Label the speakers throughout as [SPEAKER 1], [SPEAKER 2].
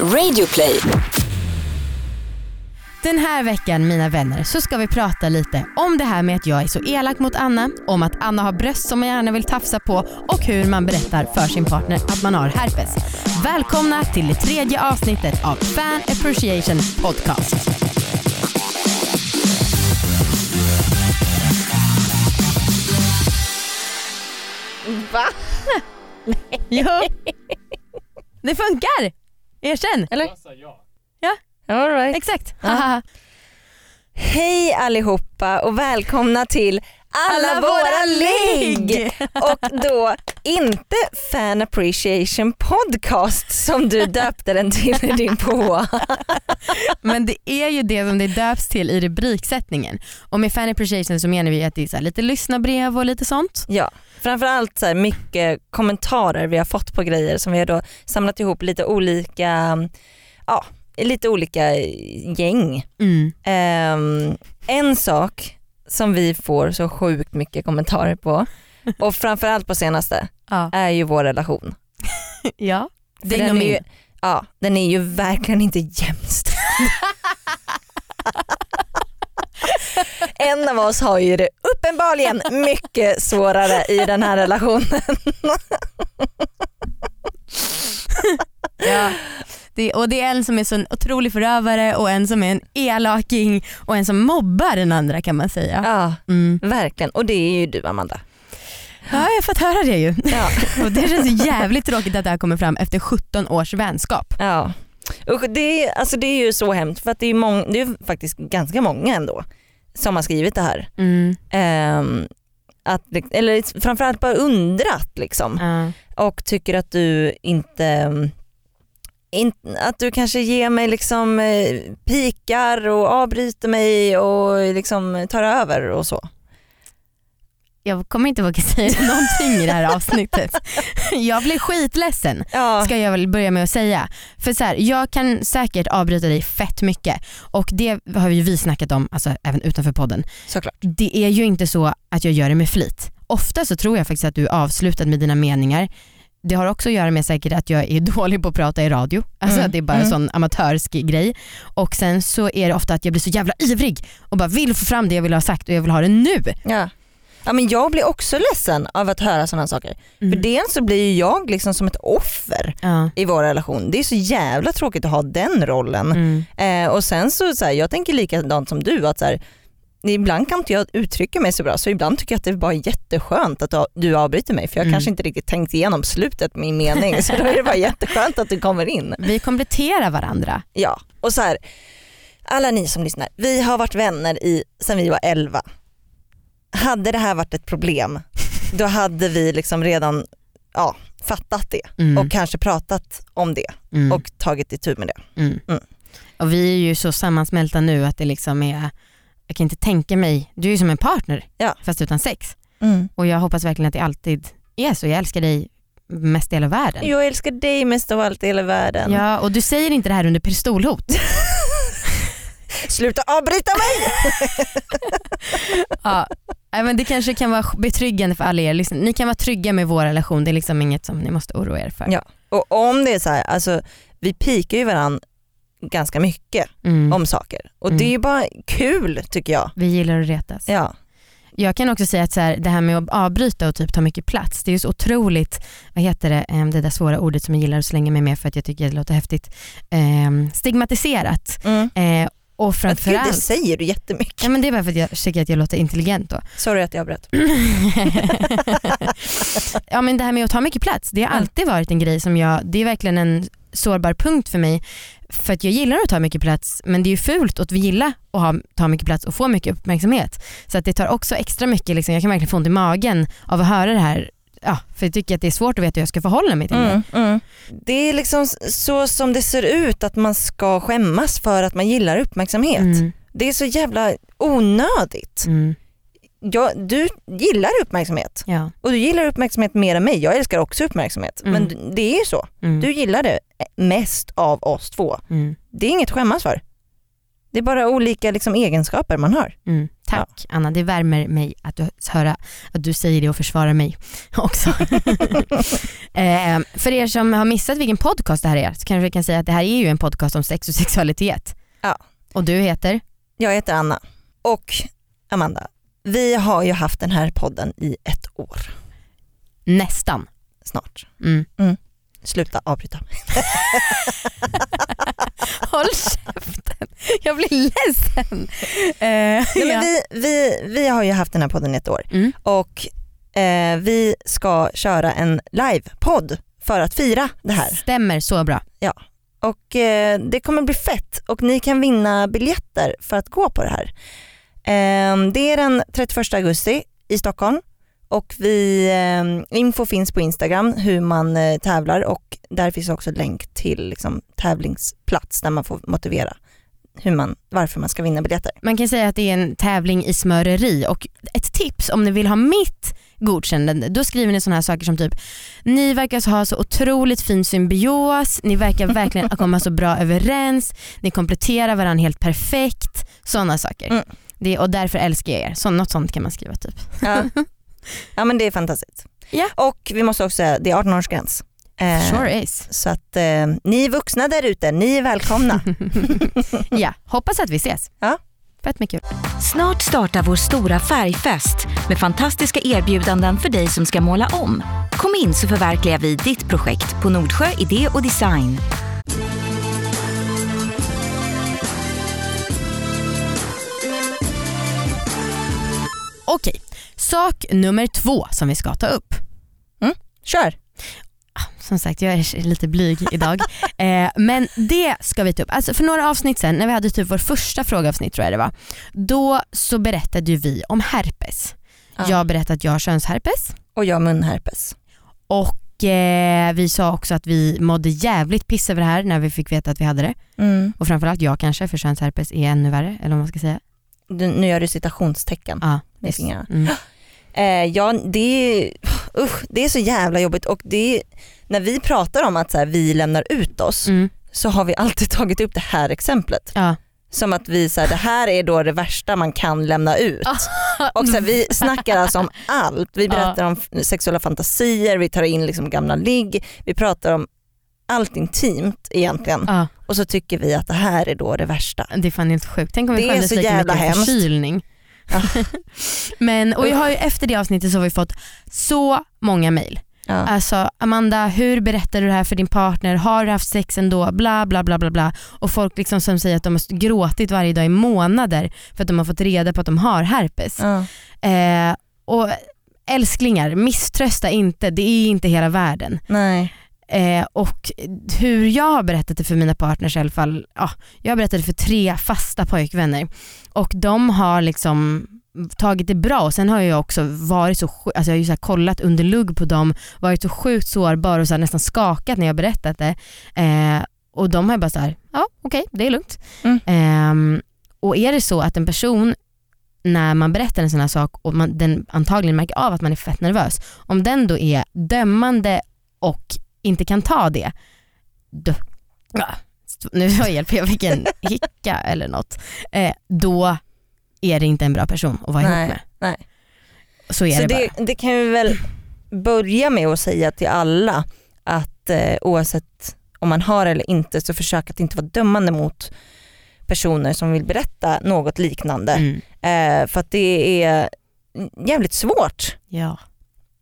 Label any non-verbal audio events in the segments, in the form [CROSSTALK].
[SPEAKER 1] Radioplay.
[SPEAKER 2] Den här veckan mina vänner så ska vi prata lite om det här med att jag är så elak mot Anna, om att Anna har bröst som man gärna vill tafsa på och hur man berättar för sin partner att man har herpes. Välkomna till det tredje avsnittet av Fan Appreciation Podcast.
[SPEAKER 3] Va?
[SPEAKER 2] Jo, [LAUGHS] det funkar! Erkänn!
[SPEAKER 3] Eller?
[SPEAKER 2] Ja,
[SPEAKER 3] All right.
[SPEAKER 2] exakt.
[SPEAKER 3] Ja. [LAUGHS] Hej allihopa och välkomna till alla, våra ligg! [LAUGHS] Och då inte Fan Appreciation Podcast som du [LAUGHS] döpte den till i din påa. [LAUGHS]
[SPEAKER 2] Men det är ju det som det döps till i rubriksättningen. Och med fan appreciation så menar vi att det är så här lite lyssnarbrev och lite sånt.
[SPEAKER 3] Ja, framförallt så här mycket kommentarer vi har fått på grejer som vi har då samlat ihop lite olika, ja, lite olika gäng.
[SPEAKER 2] Mm.
[SPEAKER 3] Ehm, en sak som vi får så sjukt mycket kommentarer på och framförallt på senaste [LAUGHS]
[SPEAKER 2] Ja.
[SPEAKER 3] är ju vår relation. [LAUGHS]
[SPEAKER 2] ja.
[SPEAKER 3] Den, är ju, ja, den är ju verkligen inte jämställd. [LAUGHS] en av oss har ju det uppenbarligen mycket svårare i den här relationen. [LAUGHS]
[SPEAKER 2] Ja. Det, och det är en som är så en otrolig förövare och en som är en elaking och en som mobbar den andra kan man säga.
[SPEAKER 3] Ja,
[SPEAKER 2] Mm.
[SPEAKER 3] verkligen. Och det är ju du Amanda.
[SPEAKER 2] Ja, jag har fått höra det ju.
[SPEAKER 3] Ja. [LAUGHS]
[SPEAKER 2] Och det känns så jävligt tråkigt att det här kommer fram efter 17 års vänskap.
[SPEAKER 3] Ja. Usch, det, alltså det är ju så hemskt för att det är, mång, det är faktiskt ganska många ändå som har skrivit det här.
[SPEAKER 2] Mm.
[SPEAKER 3] Ehm, att, eller framförallt bara undrat liksom
[SPEAKER 2] Ja.
[SPEAKER 3] Och tycker att du inte in, att du kanske ger mig liksom eh, pikar och avbryter mig och liksom tar över och så.
[SPEAKER 2] Jag kommer inte våga [LAUGHS] säga någonting i det här avsnittet. [LAUGHS] Jag blir skitledsen.
[SPEAKER 3] Ja,
[SPEAKER 2] ska jag väl börja med att säga. För så här, jag kan säkert avbryta dig fett mycket och det har ju vi snackat om alltså, även utanför podden.
[SPEAKER 3] såklart.
[SPEAKER 2] Det är ju inte så att jag gör det med flit. Ofta så tror jag faktiskt att du är avslutad med dina meningar. Det har också att göra med säkert att jag är [LAUGHS] dålig på att prata i radio. Alltså
[SPEAKER 3] Mm,
[SPEAKER 2] att det är bara en
[SPEAKER 3] mm.
[SPEAKER 2] sån amatörsk grej. Och sen så är det ofta att jag blir så jävla ivrig och bara vill få fram det jag vill ha sagt och jag vill ha det nu.
[SPEAKER 3] Ja. Ja, men jag blir också ledsen av att höra sådana saker. För
[SPEAKER 2] Mm.
[SPEAKER 3] dels så blir jag liksom som ett offer
[SPEAKER 2] Ja.
[SPEAKER 3] i vår relation. Det är så jävla tråkigt att ha den rollen.
[SPEAKER 2] Mm.
[SPEAKER 3] Eh, och sen så, så här, jag tänker likadant som du att så här, ibland kan inte jag uttrycka mig så bra så ibland tycker jag att det bara är jätteskönt att du- avbryter mig för jag
[SPEAKER 2] Mm.
[SPEAKER 3] kanske inte riktigt tänkt igenom slutet min mening så då är det bara jätteskönt att du kommer in.
[SPEAKER 2] Vi kompletterar varandra.
[SPEAKER 3] Ja, och så här, alla ni som lyssnar, vi har varit vänner i, sen vi var 11. Hade det här varit ett problem, då hade vi liksom redan ja, fattat det
[SPEAKER 2] Mm.
[SPEAKER 3] och kanske pratat om det
[SPEAKER 2] Mm.
[SPEAKER 3] och tagit itu med det.
[SPEAKER 2] Mm.
[SPEAKER 3] Mm.
[SPEAKER 2] Och vi är ju så sammansmälta nu att det liksom är, jag kan inte tänka mig, du är ju som en partner
[SPEAKER 3] Ja.
[SPEAKER 2] fast utan sex.
[SPEAKER 3] Mm.
[SPEAKER 2] Och jag hoppas verkligen att det alltid är så. Jag älskar dig mest i hela världen.
[SPEAKER 3] Jag älskar dig mest av allt i hela världen.
[SPEAKER 2] Ja, och du säger inte det här under pistolhot. [LAUGHS]
[SPEAKER 3] Sluta avbryta mig! [LAUGHS]
[SPEAKER 2] ja. Men det kanske kan vara betryggande för alla er lyssnare. Ni kan vara trygga med vår relation, det är liksom inget som ni måste oroa er för.
[SPEAKER 3] Ja. Och om det är så här, alltså, vi pikar ju varandra ganska mycket
[SPEAKER 2] Mm.
[SPEAKER 3] om saker och
[SPEAKER 2] Mm.
[SPEAKER 3] det är ju bara kul tycker jag.
[SPEAKER 2] Vi gillar att retas.
[SPEAKER 3] Ja.
[SPEAKER 2] Jag kan också säga att så här, det här med att avbryta och typ ta mycket plats, det är ju så otroligt, vad heter det, det där svåra ordet som jag gillar att slänga mig med för att jag tycker det låter häftigt, Ehm, stigmatiserat.
[SPEAKER 3] Mm.
[SPEAKER 2] Eh, och
[SPEAKER 3] Gud, det
[SPEAKER 2] framförallt,
[SPEAKER 3] säger du jättemycket.
[SPEAKER 2] ja, men det är bara för att jag tycker att jag låter intelligent då.
[SPEAKER 3] Sorry att jag avbröt. [LAUGHS]
[SPEAKER 2] ja men det här med att ta mycket plats, det har
[SPEAKER 3] Mm.
[SPEAKER 2] alltid varit en grej som jag, det är verkligen en sårbar punkt för mig. För att jag gillar att ta mycket plats men det är ju fult att vi gillar att ha, ta mycket plats och få mycket uppmärksamhet. Så att det tar också extra mycket, liksom, jag kan verkligen få ont i magen av att höra det här. Ja, för jag tycker att det är svårt att veta hur jag ska förhålla mig till det.
[SPEAKER 3] Mm, mm. Det är liksom så som det ser ut att man ska skämmas för att man gillar uppmärksamhet.
[SPEAKER 2] Mm,
[SPEAKER 3] Det är så jävla onödigt.
[SPEAKER 2] mm,
[SPEAKER 3] Jag, du gillar uppmärksamhet
[SPEAKER 2] ja,
[SPEAKER 3] och du gillar uppmärksamhet mer än mig. Jag älskar också uppmärksamhet
[SPEAKER 2] Mm.
[SPEAKER 3] men det är ju så.
[SPEAKER 2] mm,
[SPEAKER 3] Du gillar det mest av oss två.
[SPEAKER 2] mm.
[SPEAKER 3] Det är inget att skämmas för. Det är bara olika liksom, egenskaper man har.
[SPEAKER 2] Mm, tack Anna, det värmer mig att du, höra att du säger det och försvarar mig [LAUGHS] också. [LAUGHS] eh, för er som har missat vilken podcast det här är så kanske vi kan säga att det här är ju en podcast om sex och sexualitet.
[SPEAKER 3] Ja.
[SPEAKER 2] Och du heter?
[SPEAKER 3] Jag heter Anna och Amanda, vi har ju haft den här podden i ett år
[SPEAKER 2] Nästan.
[SPEAKER 3] snart.
[SPEAKER 2] Mm.
[SPEAKER 3] Sluta avbryta. [LAUGHS]
[SPEAKER 2] Håll käften, jag blir ledsen. Eh,
[SPEAKER 3] Nej,
[SPEAKER 2] ja.
[SPEAKER 3] vi, vi, vi har ju haft den här podden i ett år
[SPEAKER 2] Mm.
[SPEAKER 3] och eh, vi ska köra en livepodd för att fira det här.
[SPEAKER 2] Stämmer så bra.
[SPEAKER 3] Och eh, det kommer bli fett och ni kan vinna biljetter för att gå på det här. Eh, det är den 31 augusti i Stockholm och vi, eh, info finns på Instagram hur man eh, tävlar och där finns också länk till liksom, tävlingsplats där man får motivera hur man, varför man ska vinna biljetter.
[SPEAKER 2] Man kan säga att det är en tävling i smöreri och ett tips om ni vill ha mitt godkännande, då skriver ni sådana här saker som typ ni verkar ha så otroligt fin symbios, ni verkar verkligen [LAUGHS] komma så bra överens, ni kompletterar varandra helt perfekt, sådana saker.
[SPEAKER 3] Mm.
[SPEAKER 2] Det, och därför älskar jag er, så, något sånt kan man skriva typ.
[SPEAKER 3] Ja, [LAUGHS] ja men det är fantastiskt.
[SPEAKER 2] Ja.
[SPEAKER 3] Och vi måste också säga, det är 18 års gräns. Eh,
[SPEAKER 2] Sure is.
[SPEAKER 3] Så att eh, ni vuxna där ute, ni är välkomna. [LAUGHS]
[SPEAKER 2] ja, hoppas att vi ses.
[SPEAKER 3] Ja.
[SPEAKER 2] Fett mycket kul.
[SPEAKER 1] Snart startar vår stora färgfest med fantastiska erbjudanden för dig som ska måla om. Kom in så förverkligar vi ditt projekt på Nordsjö Idé och Design.
[SPEAKER 2] Okej, sak nummer två som vi ska ta upp.
[SPEAKER 3] Kör.
[SPEAKER 2] Som sagt jag är lite blyg idag. [LAUGHS] eh, men det ska vi ta upp. Alltså för några avsnitt sen när vi hade typ vår första frågeavsnitt tror jag det var. Då så berättade ju vi om herpes.
[SPEAKER 3] Ja.
[SPEAKER 2] Jag berättade att jag har könsherpes
[SPEAKER 3] Och jag munherpes.
[SPEAKER 2] och eh, vi sa också att vi mådde jävligt piss över det här när vi fick veta att vi hade det.
[SPEAKER 3] Mm.
[SPEAKER 2] Och framförallt jag kanske för könsherpes är ännu värre eller vad man ska säga.
[SPEAKER 3] Du, nu gör du citationstecken.
[SPEAKER 2] Ja,
[SPEAKER 3] med fingrarna.
[SPEAKER 2] Mm. [GASPS] [LAUGHS]
[SPEAKER 3] Eh, ja, det är, usch, det är så jävla jobbigt och det är, när vi pratar om att så här, vi lämnar ut oss
[SPEAKER 2] Mm.
[SPEAKER 3] så har vi alltid [LAUGHS] tagit upp det här exemplet.
[SPEAKER 2] Ja.
[SPEAKER 3] Som att vi, här, det här är då det värsta man kan lämna ut. [LAUGHS] Och så här, vi snackar alltså om allt. Vi berättar om sexuella fantasier, vi tar in liksom gamla ligg, vi pratar om allt intimt egentligen.
[SPEAKER 2] Ja,
[SPEAKER 3] Och så tycker vi att det här är då det värsta.
[SPEAKER 2] det är fan helt sjukt. Tänk om vi
[SPEAKER 3] Det är
[SPEAKER 2] skämdes
[SPEAKER 3] så
[SPEAKER 2] lika
[SPEAKER 3] jävla
[SPEAKER 2] mycket av
[SPEAKER 3] hemskt. [LAUGHS]
[SPEAKER 2] Men, och jag har ju, efter det avsnittet så har vi fått så många mail.
[SPEAKER 3] Ja.
[SPEAKER 2] Alltså Amanda, hur berättar du det här för din partner? Har du haft sex ändå? Bla bla bla bla bla. Och folk liksom som säger att de har gråtit varje dag i månader för att de har fått reda på att de har herpes.
[SPEAKER 3] Ja.
[SPEAKER 2] Eh, och älsklingar, misströsta inte, det är inte hela världen.
[SPEAKER 3] Nej.
[SPEAKER 2] Eh, och hur jag har berättat det för mina partners i alla fall, ja, jag har berättat det för tre fasta pojkvänner och de har liksom tagit det bra och sen har jag också varit så, alltså jag har ju så kollat under lugg på dem, varit så sjukt sårbar och så nästan skakat när jag berättat det. Eh, och de har bara så här, ja okej det är lugnt.
[SPEAKER 3] Mm.
[SPEAKER 2] Ehm, och är det så att en person när man berättar en sån här sak och man, den antagligen märker av att man är fett nervös, om den då är dömande och inte kan ta det, då, nu hjälper jag fick en [LAUGHS] hicka eller något, eh, då är det inte en bra person att vara ihop
[SPEAKER 3] Nej,
[SPEAKER 2] med.
[SPEAKER 3] nej.
[SPEAKER 2] Så är
[SPEAKER 3] Så
[SPEAKER 2] det,
[SPEAKER 3] det,
[SPEAKER 2] bara.
[SPEAKER 3] det kan vi väl börja med att säga till alla att eh, oavsett om man har eller inte så försök att inte vara dömande mot personer som vill berätta något liknande.
[SPEAKER 2] Mm.
[SPEAKER 3] Eh, för att det är jävligt svårt.
[SPEAKER 2] Ja.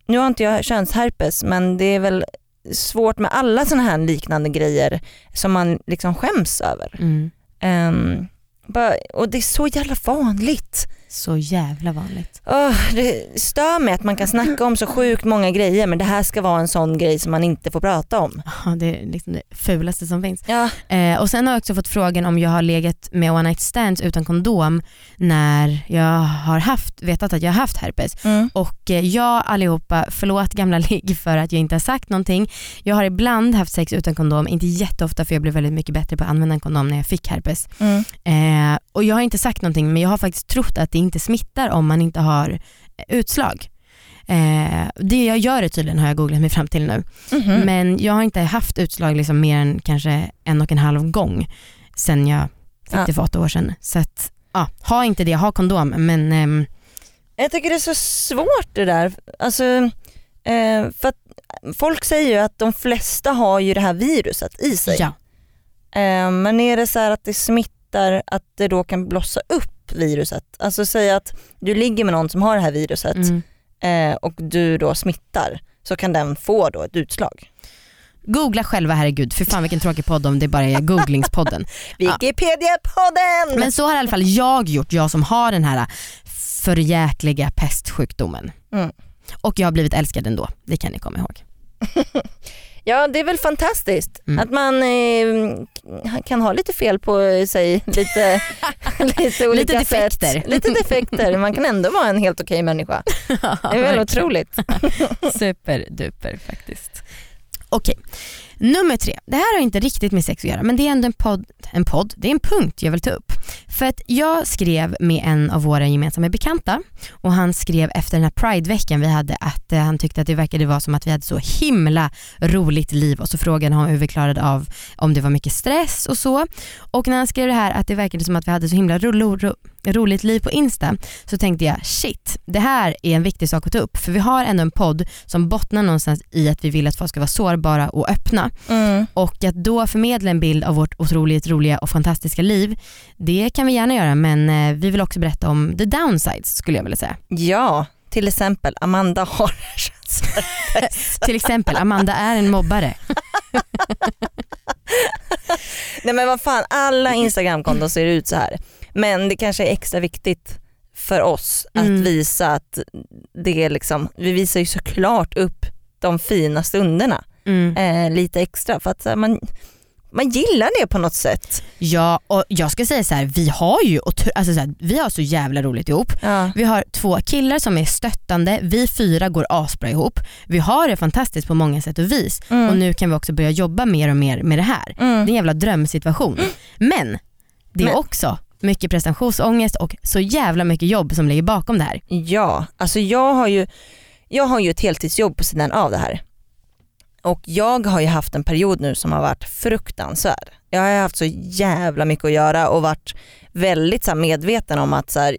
[SPEAKER 3] Nu har inte jag könsherpes men det är väl svårt med alla sådana här liknande grejer som man liksom skäms över.
[SPEAKER 2] Mm.
[SPEAKER 3] Ehm, bara, och det är så jävla vanligt.
[SPEAKER 2] Så jävla vanligt.
[SPEAKER 3] Åh, det stör mig att man kan snacka om så sjukt många grejer men det här ska vara en sån grej som man inte får prata om.
[SPEAKER 2] Ja, det är liksom det fulaste som finns.
[SPEAKER 3] Ja,
[SPEAKER 2] Eh, och sen har jag också fått frågan om jag har legat med one night stands utan kondom när jag har haft, vetat att jag har haft herpes.
[SPEAKER 3] mm.
[SPEAKER 2] Och eh, jag allihopa, förlåt gamla [LAUGHS] ligg för att jag inte har sagt någonting. Jag har ibland haft sex utan kondom, inte jätteofta för jag blev väldigt mycket bättre på att använda en kondom när jag fick herpes.
[SPEAKER 3] Mm.
[SPEAKER 2] Eh, och jag har inte sagt någonting men jag har faktiskt trott att det inte smittar om man inte har eh, utslag. Eh, det jag gör det tydligen har jag googlat mig fram till nu.
[SPEAKER 3] Mhm.
[SPEAKER 2] Men jag har inte haft utslag liksom mer än kanske en och en halv gång sen jag fick
[SPEAKER 3] Ja.
[SPEAKER 2] det för åtta år sedan. Så att, ja, ha inte det, ha kondom men ehm,
[SPEAKER 3] Jag tycker det är så svårt det där. Alltså, eh, för att folk säger ju att de flesta har ju det här viruset i sig.
[SPEAKER 2] ja.
[SPEAKER 3] Eh, men är det så här att det smittar, att det då kan blossa upp viruset? Alltså säg att du ligger med någon som har det här viruset
[SPEAKER 2] Mm.
[SPEAKER 3] eh, och du då smittar så kan den få då ett utslag.
[SPEAKER 2] Googla själva herregud, för fan vilken tråkig podd om det bara är googlingspodden. [LAUGHS]
[SPEAKER 3] Wikipedia-podden!
[SPEAKER 2] Men så har i alla fall jag gjort, jag som har den här förjäkliga pestsjukdomen.
[SPEAKER 3] Mm.
[SPEAKER 2] Och jag har blivit älskad ändå, det kan ni komma ihåg. [LAUGHS]
[SPEAKER 3] Ja det är väl fantastiskt
[SPEAKER 2] Mm.
[SPEAKER 3] att man eh, kan ha lite fel på sig, [LAUGHS] lite, lite olika
[SPEAKER 2] defekter.
[SPEAKER 3] sätt. Lite defekter. Man kan ändå vara en helt okej människa. [LAUGHS] Det är väl otroligt. [LAUGHS]
[SPEAKER 2] Superduper faktiskt. Okej, nummer tre. Det här har inte riktigt med sex att göra men det är ändå en podd, en podd, det är en punkt jag vill ta upp. För att jag skrev med en av våra gemensamma bekanta och han skrev efter den här prideveckan vi hade att eh, han tyckte att det verkade vara som att vi hade så himla roligt liv och så frågade han hur vi klarade av om det var mycket stress och så. Och när han skrev det här att det verkade som att vi hade så himla ro, ro, ro, roligt liv på Insta så tänkte jag shit, det här är en viktig sak att ta upp för vi har ändå en podd som bottnar någonstans i att vi vill att folk ska vara sårbara och öppna
[SPEAKER 3] Mm.
[SPEAKER 2] och att då förmedla en bild av vårt otroligt roliga och fantastiska liv det kan vi gärna göra men eh, vi vill också berätta om the downsides skulle jag vilja säga.
[SPEAKER 3] Ja, till exempel Amanda har [LAUGHS]
[SPEAKER 2] Till exempel Amanda är en mobbare. [LAUGHS]
[SPEAKER 3] Nej men vad fan, alla Instagramkonton ser ut så här. Men det kanske är extra viktigt för oss att
[SPEAKER 2] Mm.
[SPEAKER 3] visa att det är liksom, vi visar ju såklart upp de fina stunderna
[SPEAKER 2] Mm.
[SPEAKER 3] eh, lite extra för att man, man gillar det på något sätt.
[SPEAKER 2] Ja och jag ska säga så här, vi har ju alltså så, här, vi har så jävla roligt ihop.
[SPEAKER 3] Ja.
[SPEAKER 2] Vi har två killar som är stöttande, vi fyra går asbra ihop. Vi har det fantastiskt på många sätt och vis
[SPEAKER 3] Mm.
[SPEAKER 2] och nu kan vi också börja jobba mer och mer med det här.
[SPEAKER 3] Mm.
[SPEAKER 2] Det är en jävla drömsituation. Men det är
[SPEAKER 3] Men-
[SPEAKER 2] också mycket prestationsångest och så jävla mycket jobb som ligger bakom det här.
[SPEAKER 3] Ja, alltså jag har ju, jag har ju ett heltidsjobb på sidan av det här. Och jag har ju haft en period nu som har varit fruktansvärd. Jag har haft så jävla mycket att göra och varit väldigt så medveten om att så här,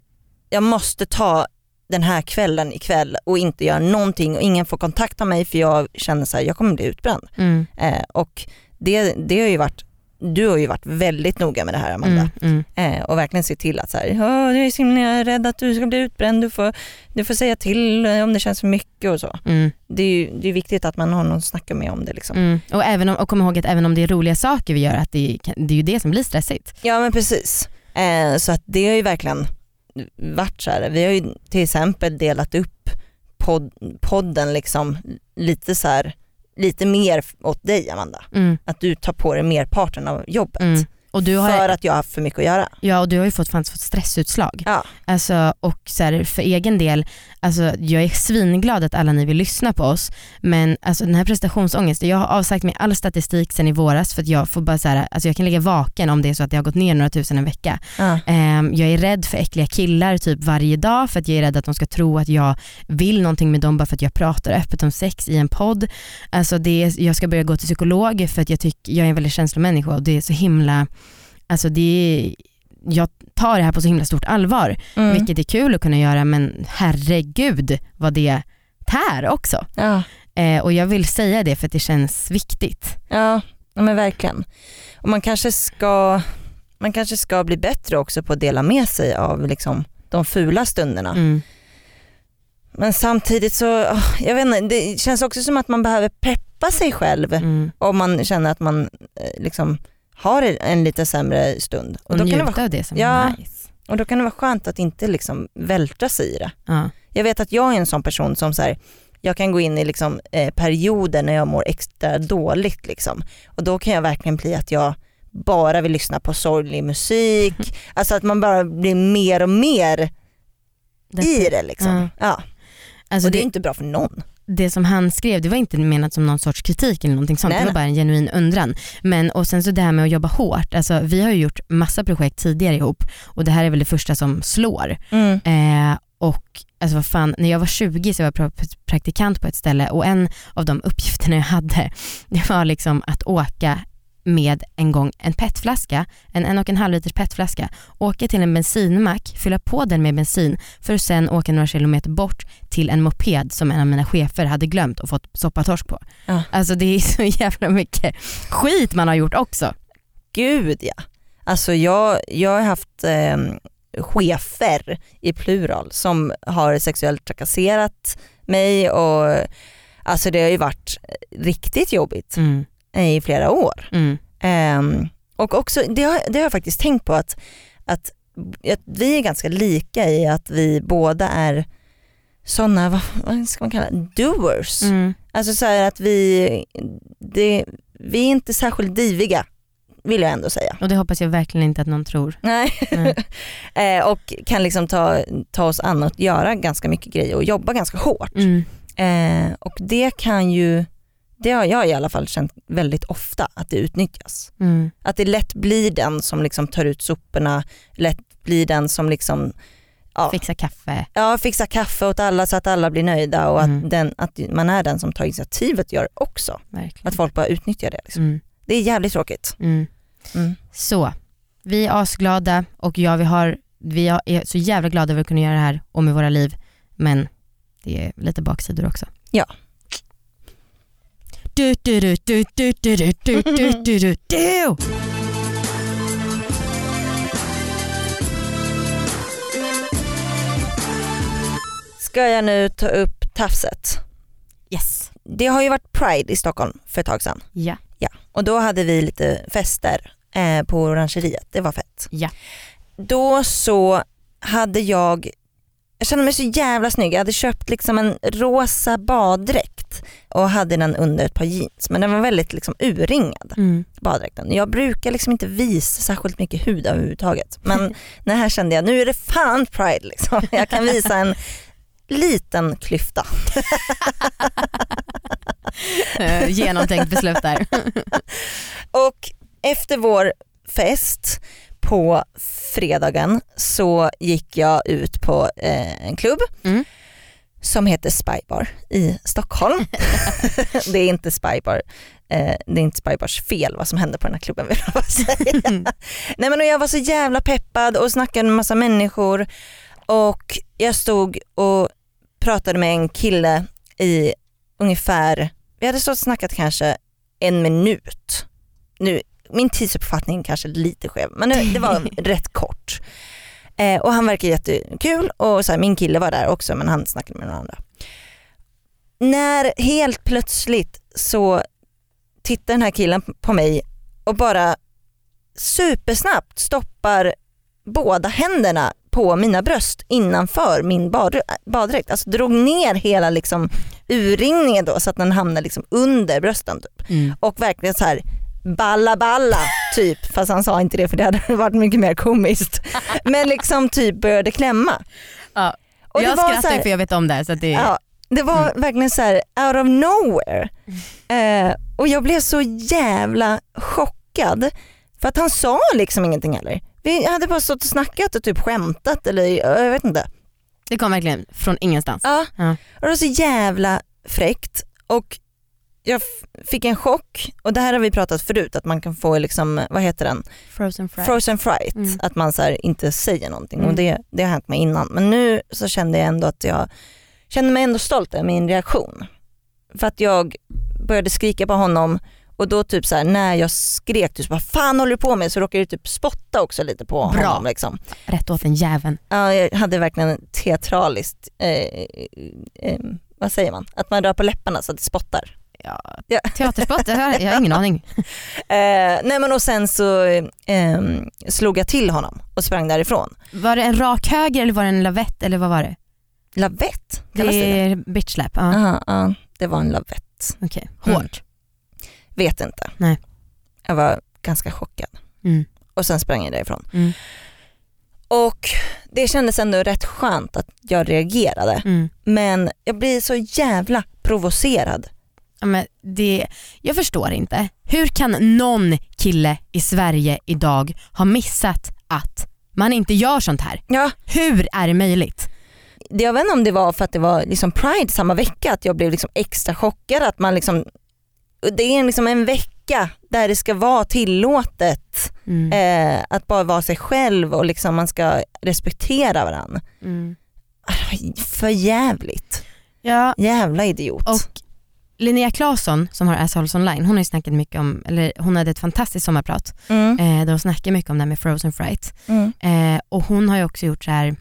[SPEAKER 3] jag måste ta den här kvällen ikväll och inte göra någonting och ingen får kontakta mig för jag känner så här, jag kommer bli utbränd.
[SPEAKER 2] Mm.
[SPEAKER 3] Eh, och det, det har ju varit, du har ju varit väldigt noga med det här Amanda.
[SPEAKER 2] Mm, mm.
[SPEAKER 3] Eh, och verkligen se till att så här, "Ja, jag är så himla rädd att du ska bli utbränd, du får, du får säga till eh, om det känns för mycket och så.
[SPEAKER 2] Mm.
[SPEAKER 3] Det är ju det är viktigt att man har någon att snacka med om det. Liksom.
[SPEAKER 2] Mm. Och, även om, och kom ihåg att även om det är roliga saker vi gör, att det, det är ju det som blir stressigt.
[SPEAKER 3] Ja men precis. Eh, så att det har ju verkligen varit så här. vi har ju till exempel delat upp podd, podden liksom lite så här, lite mer åt dig Amanda.
[SPEAKER 2] Mm.
[SPEAKER 3] Att du tar på dig merparten av jobbet.
[SPEAKER 2] Mm. Och du har,
[SPEAKER 3] För att jag har haft för mycket att göra.
[SPEAKER 2] ja, och du har ju fått, fått stressutslag.
[SPEAKER 3] Ja.
[SPEAKER 2] Alltså, och så här, för egen del, alltså, jag är svinglad att alla ni vill lyssna på oss men alltså, den här prestationsångesten, jag har avsagt mig all statistik sen i våras för att jag får bara så här, alltså, jag kan ligga vaken om det är så att jag har gått ner några tusen en vecka.
[SPEAKER 3] Ja.
[SPEAKER 2] Ehm, jag är rädd för äckliga killar typ varje dag för att jag är rädd att de ska tro att jag vill någonting med dem bara för att jag pratar öppet om sex i en podd. Alltså det är, jag ska börja gå till psykolog för att jag tycker, jag är en väldigt känslomänniska och det är så himla, alltså det är, jag tar det här på så himla stort allvar
[SPEAKER 3] Mm.
[SPEAKER 2] vilket är kul att kunna göra men herregud vad det tär också.
[SPEAKER 3] Ja.
[SPEAKER 2] Eh, och jag vill säga det för att det känns viktigt.
[SPEAKER 3] Ja, men verkligen. Och man kanske ska, man kanske ska bli bättre också på att dela med sig av liksom de fula stunderna.
[SPEAKER 2] Mm.
[SPEAKER 3] Men samtidigt så, jag vet inte, det känns också som att man behöver peppa sig själv
[SPEAKER 2] Mm.
[SPEAKER 3] om man känner att man eh, liksom har en lite sämre stund. Och
[SPEAKER 2] Och,
[SPEAKER 3] då, kan det
[SPEAKER 2] njuta
[SPEAKER 3] vara,
[SPEAKER 2] av det som
[SPEAKER 3] Ja.
[SPEAKER 2] är nice.
[SPEAKER 3] och då kan det vara skönt att inte liksom vältra sig i det.
[SPEAKER 2] Ja.
[SPEAKER 3] Jag vet att jag är en sån person som så här, jag kan gå in i liksom, eh, perioder när jag mår extra dåligt liksom. och då kan jag verkligen bli att jag bara vill lyssna på sorglig musik, alltså att man bara blir mer och mer i det liksom.
[SPEAKER 2] Ja.
[SPEAKER 3] Ja.
[SPEAKER 2] Alltså
[SPEAKER 3] Och det är
[SPEAKER 2] det,
[SPEAKER 3] inte bra för någon.
[SPEAKER 2] Det som han skrev det var inte menat som någon sorts kritik eller någonting sånt.
[SPEAKER 3] Nej,
[SPEAKER 2] det var bara en genuin undran. Men och sen så det här med att jobba hårt. Alltså, vi har ju gjort massa projekt tidigare ihop och det här är väl det första som slår.
[SPEAKER 3] Mm.
[SPEAKER 2] Eh, och alltså vad fan, när jag var 20 så var jag pra- praktikant på ett ställe och en av de uppgifterna jag hade [LAUGHS] det var liksom att åka med en gång en petflaska, en en och en halv liters petflaska, åka till en bensinmack, fylla på den med bensin för att sen åka några kilometer bort till en moped som en av mina chefer hade glömt och fått soppatorsk på.
[SPEAKER 3] Ja.
[SPEAKER 2] Alltså det är så [LAUGHS] jävla mycket skit man har gjort också.
[SPEAKER 3] Gud ja. Alltså jag, jag har haft eh, chefer i plural som har sexuellt trakasserat mig och alltså det har ju varit riktigt jobbigt
[SPEAKER 2] Mm.
[SPEAKER 3] I flera år.
[SPEAKER 2] Mm.
[SPEAKER 3] Ehm, och också, det har, det har jag faktiskt tänkt på att, att, att vi är ganska lika i att vi båda är sådana, vad, vad ska man kalla det, doers.
[SPEAKER 2] Mm.
[SPEAKER 3] Alltså så här att vi, det, vi är inte särskilt diviga vill jag ändå säga.
[SPEAKER 2] Och det hoppas jag verkligen inte att någon tror.
[SPEAKER 3] Nej.
[SPEAKER 2] Nej. [LAUGHS]
[SPEAKER 3] eh, och kan liksom ta, ta oss an och göra ganska mycket grejer och jobba ganska hårt.
[SPEAKER 2] Mm.
[SPEAKER 3] Eh, och det kan ju, det har jag i alla fall känt väldigt ofta att det utnyttjas.
[SPEAKER 2] Mm.
[SPEAKER 3] Att det lätt blir den som liksom tar ut soporna, lätt blir den som liksom ja,
[SPEAKER 2] Fixa kaffe.
[SPEAKER 3] ja, fixar kaffe åt alla så att alla blir nöjda och
[SPEAKER 2] Mm.
[SPEAKER 3] att, den, att man är den som tar initiativet gör också.
[SPEAKER 2] Verkligen.
[SPEAKER 3] Att folk bara utnyttjar det. Liksom.
[SPEAKER 2] Mm.
[SPEAKER 3] Det är jävligt tråkigt.
[SPEAKER 2] Mm.
[SPEAKER 3] Mm.
[SPEAKER 2] Så, vi är asglada och ja, vi, har, vi är så jävla glada över att kunna göra det här och med våra liv. Men det är lite baksidor också.
[SPEAKER 3] Ja.
[SPEAKER 2] Du, du, du, du, du, du, du, du, du, du, du, du.
[SPEAKER 3] Ska jag nu ta upp tafset?
[SPEAKER 2] Yes.
[SPEAKER 3] Det har ju varit Pride i Stockholm för ett tag sedan.
[SPEAKER 2] Ja.
[SPEAKER 3] Ja. Och då hade vi lite fester eh, på orangeriet, det var fett.
[SPEAKER 2] Ja.
[SPEAKER 3] Då så hade jag, jag kände mig så jävla snygg, jag hade köpt liksom en rosa baddräkt och hade den under ett par jeans men den var väldigt liksom urringad
[SPEAKER 2] Mm.
[SPEAKER 3] baddräkten. Jag brukar liksom inte visa särskilt mycket hud överhuvudtaget men [LAUGHS] den här kände jag, nu är det fan pride liksom. [LAUGHS] Jag kan visa en liten klyfta.
[SPEAKER 2] Eh, Genomtänkt beslut där. [LAUGHS]
[SPEAKER 3] Och efter vår fest på fredagen så gick jag ut på eh, en klubb
[SPEAKER 2] Mm.
[SPEAKER 3] som heter Spybar i Stockholm. [LAUGHS] det är inte Spybar, eh, det är inte Spybars fel vad som hände på den här klubben vill jag bara säga. [LAUGHS] Nej men och jag var så jävla peppad och snackade med massa människor och jag stod och pratade med en kille i ungefär, vi hade stått och snackat kanske en minut. Nu, min tidsuppfattning kanske lite skev men det, det var [LAUGHS] rätt kort. Eh, och han verkar jättekul och så här, min kille var där också men han snackade med några andra. När helt plötsligt så tittar den här killen på mig och bara supersnabbt stoppar båda händerna på mina bröst innanför min bad, baddräkt. Alltså drog ner hela liksom urringningen då så att den hamnade liksom under brösten. Typ.
[SPEAKER 2] Mm.
[SPEAKER 3] Och verkligen så här balla balla typ, fast han sa inte det för det hade [LAUGHS] varit mycket mer komiskt. Men liksom typ började klämma.
[SPEAKER 2] Ja.
[SPEAKER 3] Och
[SPEAKER 2] jag skrattar
[SPEAKER 3] här-
[SPEAKER 2] för jag vet om det. Så det
[SPEAKER 3] Ja, det var verkligen så här out of nowhere. Eh, och jag blev så jävla chockad för att han sa liksom ingenting heller. Vi hade bara stått och snackat och typ skämtat eller jag vet inte.
[SPEAKER 2] det kom verkligen från ingenstans.
[SPEAKER 3] Ja.
[SPEAKER 2] Ja.
[SPEAKER 3] Och det var så jävla fräckt och jag fick en chock och det här har vi pratat förut att man kan få liksom, vad heter den?
[SPEAKER 2] Frozen fry.
[SPEAKER 3] Frozen fright,
[SPEAKER 2] Mm.
[SPEAKER 3] att man så inte säger någonting
[SPEAKER 2] Mm.
[SPEAKER 3] och det, det har hänt mig innan. Men nu så kände jag ändå att jag kände mig ändå stolt över min reaktion. För att jag började skrika på honom och då typ så här, när jag skrek typ vad fan håller du på med så råkade jag typ spotta också lite på
[SPEAKER 2] Bra.
[SPEAKER 3] honom. Liksom.
[SPEAKER 2] Rätt åt den jäveln.
[SPEAKER 3] Ja, jag hade verkligen en teatraliskt, eh, eh, vad säger man, att man rör på läpparna så att det spottar.
[SPEAKER 2] Ja.
[SPEAKER 3] Ja. [LAUGHS]
[SPEAKER 2] Teaterspott, jag har, ingen aning. [LAUGHS]
[SPEAKER 3] Eh, nej men och sen så eh, slog jag till honom och sprang därifrån.
[SPEAKER 2] Var det en rak höger eller var det en lavett eller vad var det?
[SPEAKER 3] Lavett,
[SPEAKER 2] Det är bitch slap. Ja.
[SPEAKER 3] Ja, ja, det var en lavett.
[SPEAKER 2] Okej,
[SPEAKER 3] Mm.
[SPEAKER 2] hårt.
[SPEAKER 3] Vet inte.
[SPEAKER 2] Nej.
[SPEAKER 3] Jag var ganska chockad
[SPEAKER 2] Mm.
[SPEAKER 3] och sen sprang jag därifrån.
[SPEAKER 2] Mm.
[SPEAKER 3] Och det kändes ändå rätt skönt att jag reagerade.
[SPEAKER 2] Mm.
[SPEAKER 3] Men jag blir så jävla provocerad.
[SPEAKER 2] Ja, men det, jag förstår inte. Hur kan någon kille i Sverige idag ha missat att man inte gör sånt här?
[SPEAKER 3] Ja,
[SPEAKER 2] Hur är det möjligt?
[SPEAKER 3] jag vet inte om det var för att det var liksom pride samma vecka att jag blev liksom extra chockad att man liksom, det är liksom en vecka där det ska vara tillåtet
[SPEAKER 2] Mm.
[SPEAKER 3] eh, att bara vara sig själv och liksom man ska respektera varandra.
[SPEAKER 2] Mm.
[SPEAKER 3] För jävligt.
[SPEAKER 2] Ja,
[SPEAKER 3] Jävla idiot.
[SPEAKER 2] och Linnea Claesson som har Assholes online, hon har ju snackat mycket om, eller hon hade ett fantastiskt sommarprat
[SPEAKER 3] mm,
[SPEAKER 2] eh, där hon snackar mycket om det här med frozen fright.
[SPEAKER 3] mm,
[SPEAKER 2] Eh, och hon har ju också gjort så här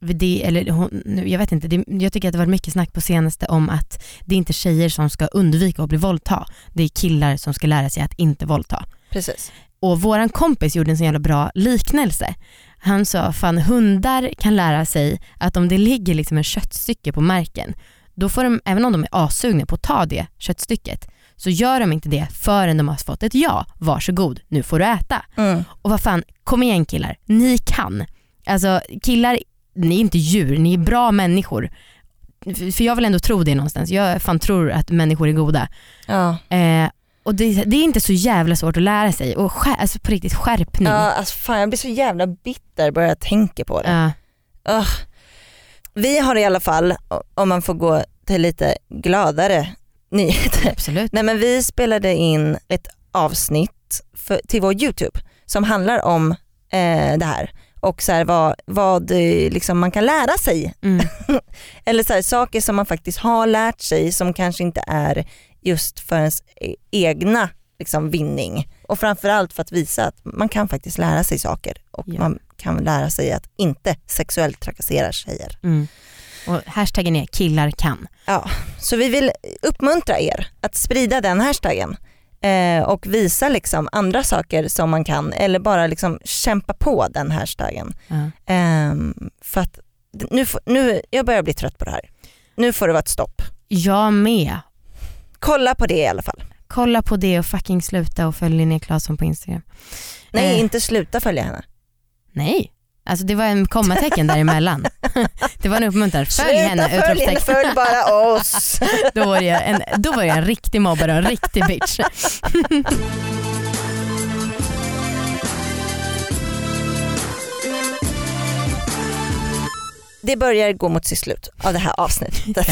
[SPEAKER 2] det, eller hon, jag vet inte, det, jag tycker att det var mycket snack på senaste om att det är inte tjejer som ska undvika att bli våldta. Det är killar som ska lära sig att inte våldta.
[SPEAKER 3] precis.
[SPEAKER 2] Och våran kompis gjorde en så jävla bra liknelse. Han sa, fan hundar kan lära sig att om det ligger liksom en köttstycke på marken, då får de, även om de är assugna på att ta det köttstycket, så gör de inte det förrän de har fått ett ja. Varsågod, nu får du äta.
[SPEAKER 3] Mm.
[SPEAKER 2] Och vad fan, kom igen killar, ni kan. Alltså killar, ni är inte djur, ni är bra människor. För jag vill ändå tro det någonstans. Jag fan tror att människor är goda.
[SPEAKER 3] Ja.
[SPEAKER 2] Eh, och det, det är inte så jävla svårt att lära sig. Och skär, alltså på riktigt skärpning.
[SPEAKER 3] Ja, alltså fan, jag blir så jävla bitter bara jag tänker på det.
[SPEAKER 2] Ja.
[SPEAKER 3] Ugh. Vi har i alla fall, om man får gå till lite gladare nyheter.
[SPEAKER 2] absolut.
[SPEAKER 3] Nej men vi spelade in ett avsnitt för, till vår YouTube som handlar om eh, det här och så här, vad, vad eh, liksom man kan lära sig.
[SPEAKER 2] Mm. [LAUGHS]
[SPEAKER 3] Eller så här, saker som man faktiskt har lärt sig som kanske inte är just för ens e- egna liksom, vinning. Och framförallt för att visa att man kan faktiskt lära sig saker och
[SPEAKER 2] Ja.
[SPEAKER 3] man kan lära sig att inte sexuellt trakassera tjejer.
[SPEAKER 2] Mm. Och hashtaggen är killar kan.
[SPEAKER 3] Ja, så vi vill uppmuntra er att sprida den hashtaggen eh, och visa liksom andra saker som man kan eller bara liksom kämpa på den hashtaggen.
[SPEAKER 2] Ja.
[SPEAKER 3] Ehm, för att nu, nu, jag börjar bli trött på det här. Nu får det vara ett stopp.
[SPEAKER 2] Jag med.
[SPEAKER 3] Kolla på det i alla fall.
[SPEAKER 2] Kolla på det och fucking sluta och följ Linnea Claesson på Instagram.
[SPEAKER 3] Nej,
[SPEAKER 2] Eh.
[SPEAKER 3] inte sluta följa henne.
[SPEAKER 2] Nej, alltså det var en kommatecken däremellan. [LAUGHS] det var en uppmuntran. Följ henne,
[SPEAKER 3] Sluta följ henne,
[SPEAKER 2] utropstecken.
[SPEAKER 3] följ bara oss. [LAUGHS]
[SPEAKER 2] Då var, jag en, då var jag en riktig mobbare och en riktig bitch.
[SPEAKER 3] Det börjar gå mot sitt slut av det här avsnittet.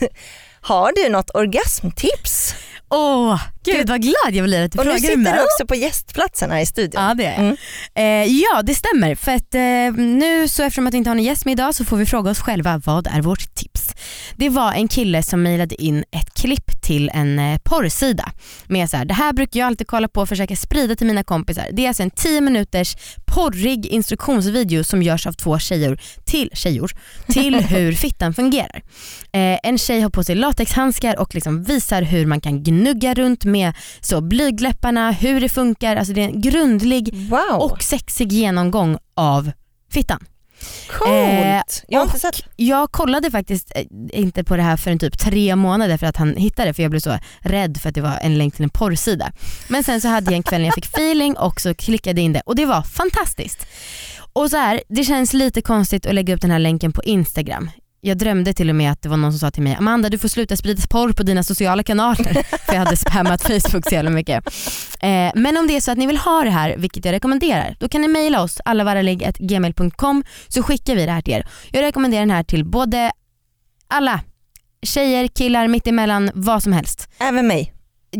[SPEAKER 3] [LAUGHS] Har du något orgasmtips?
[SPEAKER 2] Åh, gud vad glad jag blir att du
[SPEAKER 3] Och nu
[SPEAKER 2] frågar
[SPEAKER 3] sitter
[SPEAKER 2] mig.
[SPEAKER 3] du också på gästplatsen här i studion.
[SPEAKER 2] Ja det är jag.
[SPEAKER 3] Mm.
[SPEAKER 2] Eh, ja det stämmer för att eh, nu så eftersom att vi inte har någon gäst med idag så får vi fråga oss själva vad är vårt tips? Det var en kille som mejlade in ett klipp till en eh, porrsida med så här, det här brukar jag alltid kolla på och försöka sprida till mina kompisar. Det är alltså en 10 minuters porrig instruktionsvideo som görs av två tjejor till, tjejor, till [LAUGHS] hur fittan fungerar. Eh, en tjej har på sig latexhandskar och liksom visar hur man kan gnugga runt med så blygdläpparna, hur det funkar. Alltså det är en grundlig
[SPEAKER 3] Wow,
[SPEAKER 2] och sexig genomgång av fittan.
[SPEAKER 3] Coolt.
[SPEAKER 2] eh,
[SPEAKER 3] jag har inte
[SPEAKER 2] och-
[SPEAKER 3] sett.
[SPEAKER 2] Jag kollade faktiskt eh, inte på det här förrän typ tre månader för att han hittade det för jag blev så rädd för att det var en länk till en porrsida. Men sen så hade jag en kväll när jag fick [LAUGHS] feeling och så klickade in det och det var fantastiskt. Och så här, det känns lite konstigt att lägga upp den här länken på Instagram. Jag drömde till och med att det var någon som sa till mig Amanda du får sluta sprida porr på dina sociala kanaler [LAUGHS] för jag hade spammat Facebook så jävla mycket. Eh, men om det är så att ni vill ha det här, vilket jag rekommenderar, då kan ni mejla oss allavaraligg.gmail.com så skickar vi det här till er. Jag rekommenderar den här till både alla, tjejer, killar, mittemellan, vad som helst.
[SPEAKER 3] Även mig.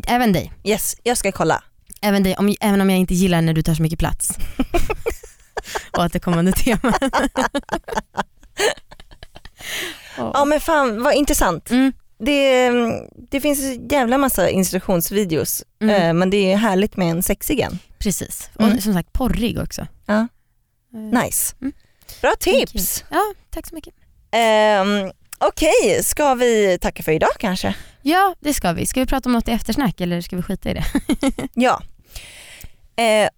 [SPEAKER 2] Även dig.
[SPEAKER 3] Yes, jag ska kolla.
[SPEAKER 2] Även, dig om, även om jag inte gillar när du tar så mycket plats. [LAUGHS] Återkommande tema. [LAUGHS]
[SPEAKER 3] Ja men fan vad intressant.
[SPEAKER 2] Mm,
[SPEAKER 3] Det, det finns en jävla massa instruktionsvideos
[SPEAKER 2] mm,
[SPEAKER 3] eh, men det är härligt med en sexig en.
[SPEAKER 2] precis.
[SPEAKER 3] Mm.
[SPEAKER 2] Och som sagt porrig också.
[SPEAKER 3] Ja.
[SPEAKER 2] Eh,
[SPEAKER 3] Nice.
[SPEAKER 2] Mm.
[SPEAKER 3] Bra tips.
[SPEAKER 2] Ja, tack så mycket.
[SPEAKER 3] Um, Okej, ska vi tacka för idag kanske?
[SPEAKER 2] Ja, det ska vi. Ska vi prata om något i eftersnack eller ska vi skita i det? [LAUGHS]
[SPEAKER 3] Ja. Eh,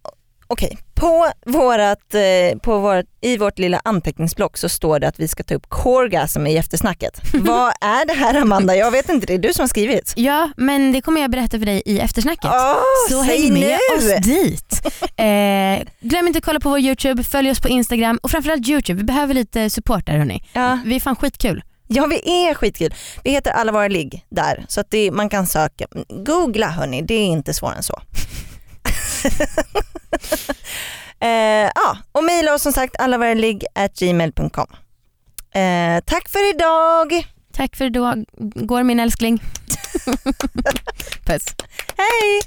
[SPEAKER 3] Okej, på vårat, eh, på vårt, i vårt lilla anteckningsblock så står det att vi ska ta upp Corgasm i eftersnacket. [LAUGHS] Vad är det här Amanda? Jag vet inte, det är du som har skrivit.
[SPEAKER 2] Ja, men det kommer jag berätta för dig i eftersnacket.
[SPEAKER 3] Åh,
[SPEAKER 2] Så häng med
[SPEAKER 3] nu!
[SPEAKER 2] oss dit. [LAUGHS] Eh, glöm inte att kolla på vår YouTube, följ oss på Instagram och framförallt YouTube. Vi behöver lite support där hörni.
[SPEAKER 3] Ja,
[SPEAKER 2] Vi är fan skitkul.
[SPEAKER 3] ja, vi är skitkul. Vi heter Alla våra ligg där så att det, man kan söka. Googla hörni, det är inte svårare än så. [LAUGHS] eh, ja, och mejla oss som sagt allavaraligg@gmail.com. Eh, tack för idag.
[SPEAKER 2] Tack för idag, går min älskling. [LAUGHS] Puss.
[SPEAKER 3] Hej!